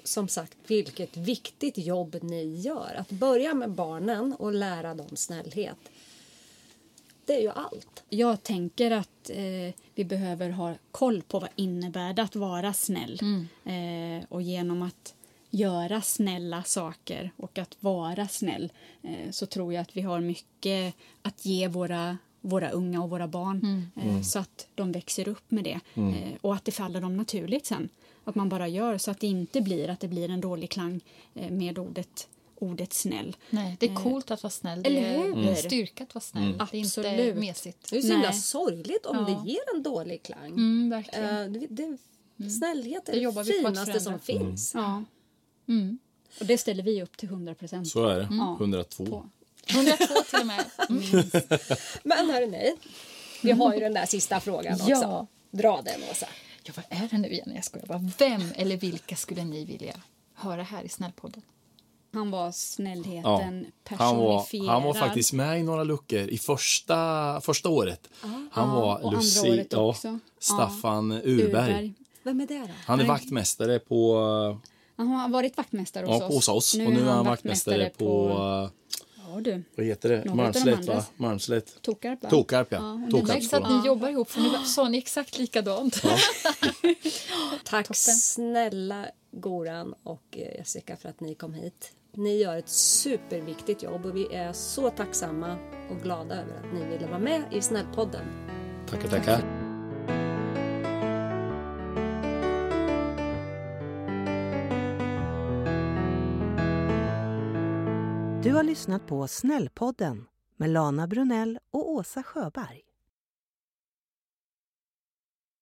som sagt, vilket viktigt jobb ni gör. Att börja med barnen och lära dem snällhet det är ju allt. Jag tänker att eh, vi behöver ha koll på vad innebär det att vara snäll. Mm. Eh, och genom att göra snälla saker och att vara snäll eh, så tror jag att vi har mycket att ge våra våra unga och våra barn mm. Eh, mm. så att de växer upp med det mm. Eh, och att det faller dem naturligt sen. Att man bara gör så att det inte blir att det blir en dålig klang eh, med ordet ordet snäll. Nej, det är eh, coolt att vara snäll. Det är mm. styrka att vara snäll. Mm. Det är Absolut. inte mesigt. Det är så himla sorgligt om ja. det ger en dålig klang. Mm, verkligen. Uh, det, det, mm. snällhet är det, det finaste som finns. Ja. Mm. Och det ställer vi upp till 100 procent. Så är det. 102. På. 102 till och med. Men hörni, nej. Vi har ju den där sista frågan också. Ja. Dra den, Åsa. Ja, vad är det nu igen? Jag skojar bara. Vem eller vilka skulle ni vilja höra här i Snällpodden? Han var snällheten ja. personifierad. Han var, han var faktiskt med i några luckor i första, första året. Aha. Han var Lucy, året ja, Staffan ja. Urberg. Urberg. Vem är det då? Han är vaktmästare på... Han har varit vaktmästare hos ja, oss. oss. Nu och nu är han vaktmästare, på... på Ja, du. Vad heter det? Malmslätt, va? Malmslätt. Tokarp, va? Tokarp, ja. ja Tokarp att ni jobbar ihop, för nu sa ni exakt likadant. Ja. Tack Toppen. snälla Goran och eh, Jessica för att ni kom hit. Ni gör ett superviktigt jobb och vi är så tacksamma och glada över att ni ville vara med i Snällpodden. Tackar, tackar. Du har lyssnat på Snällpodden med Lana Brunell och Åsa Sjöberg.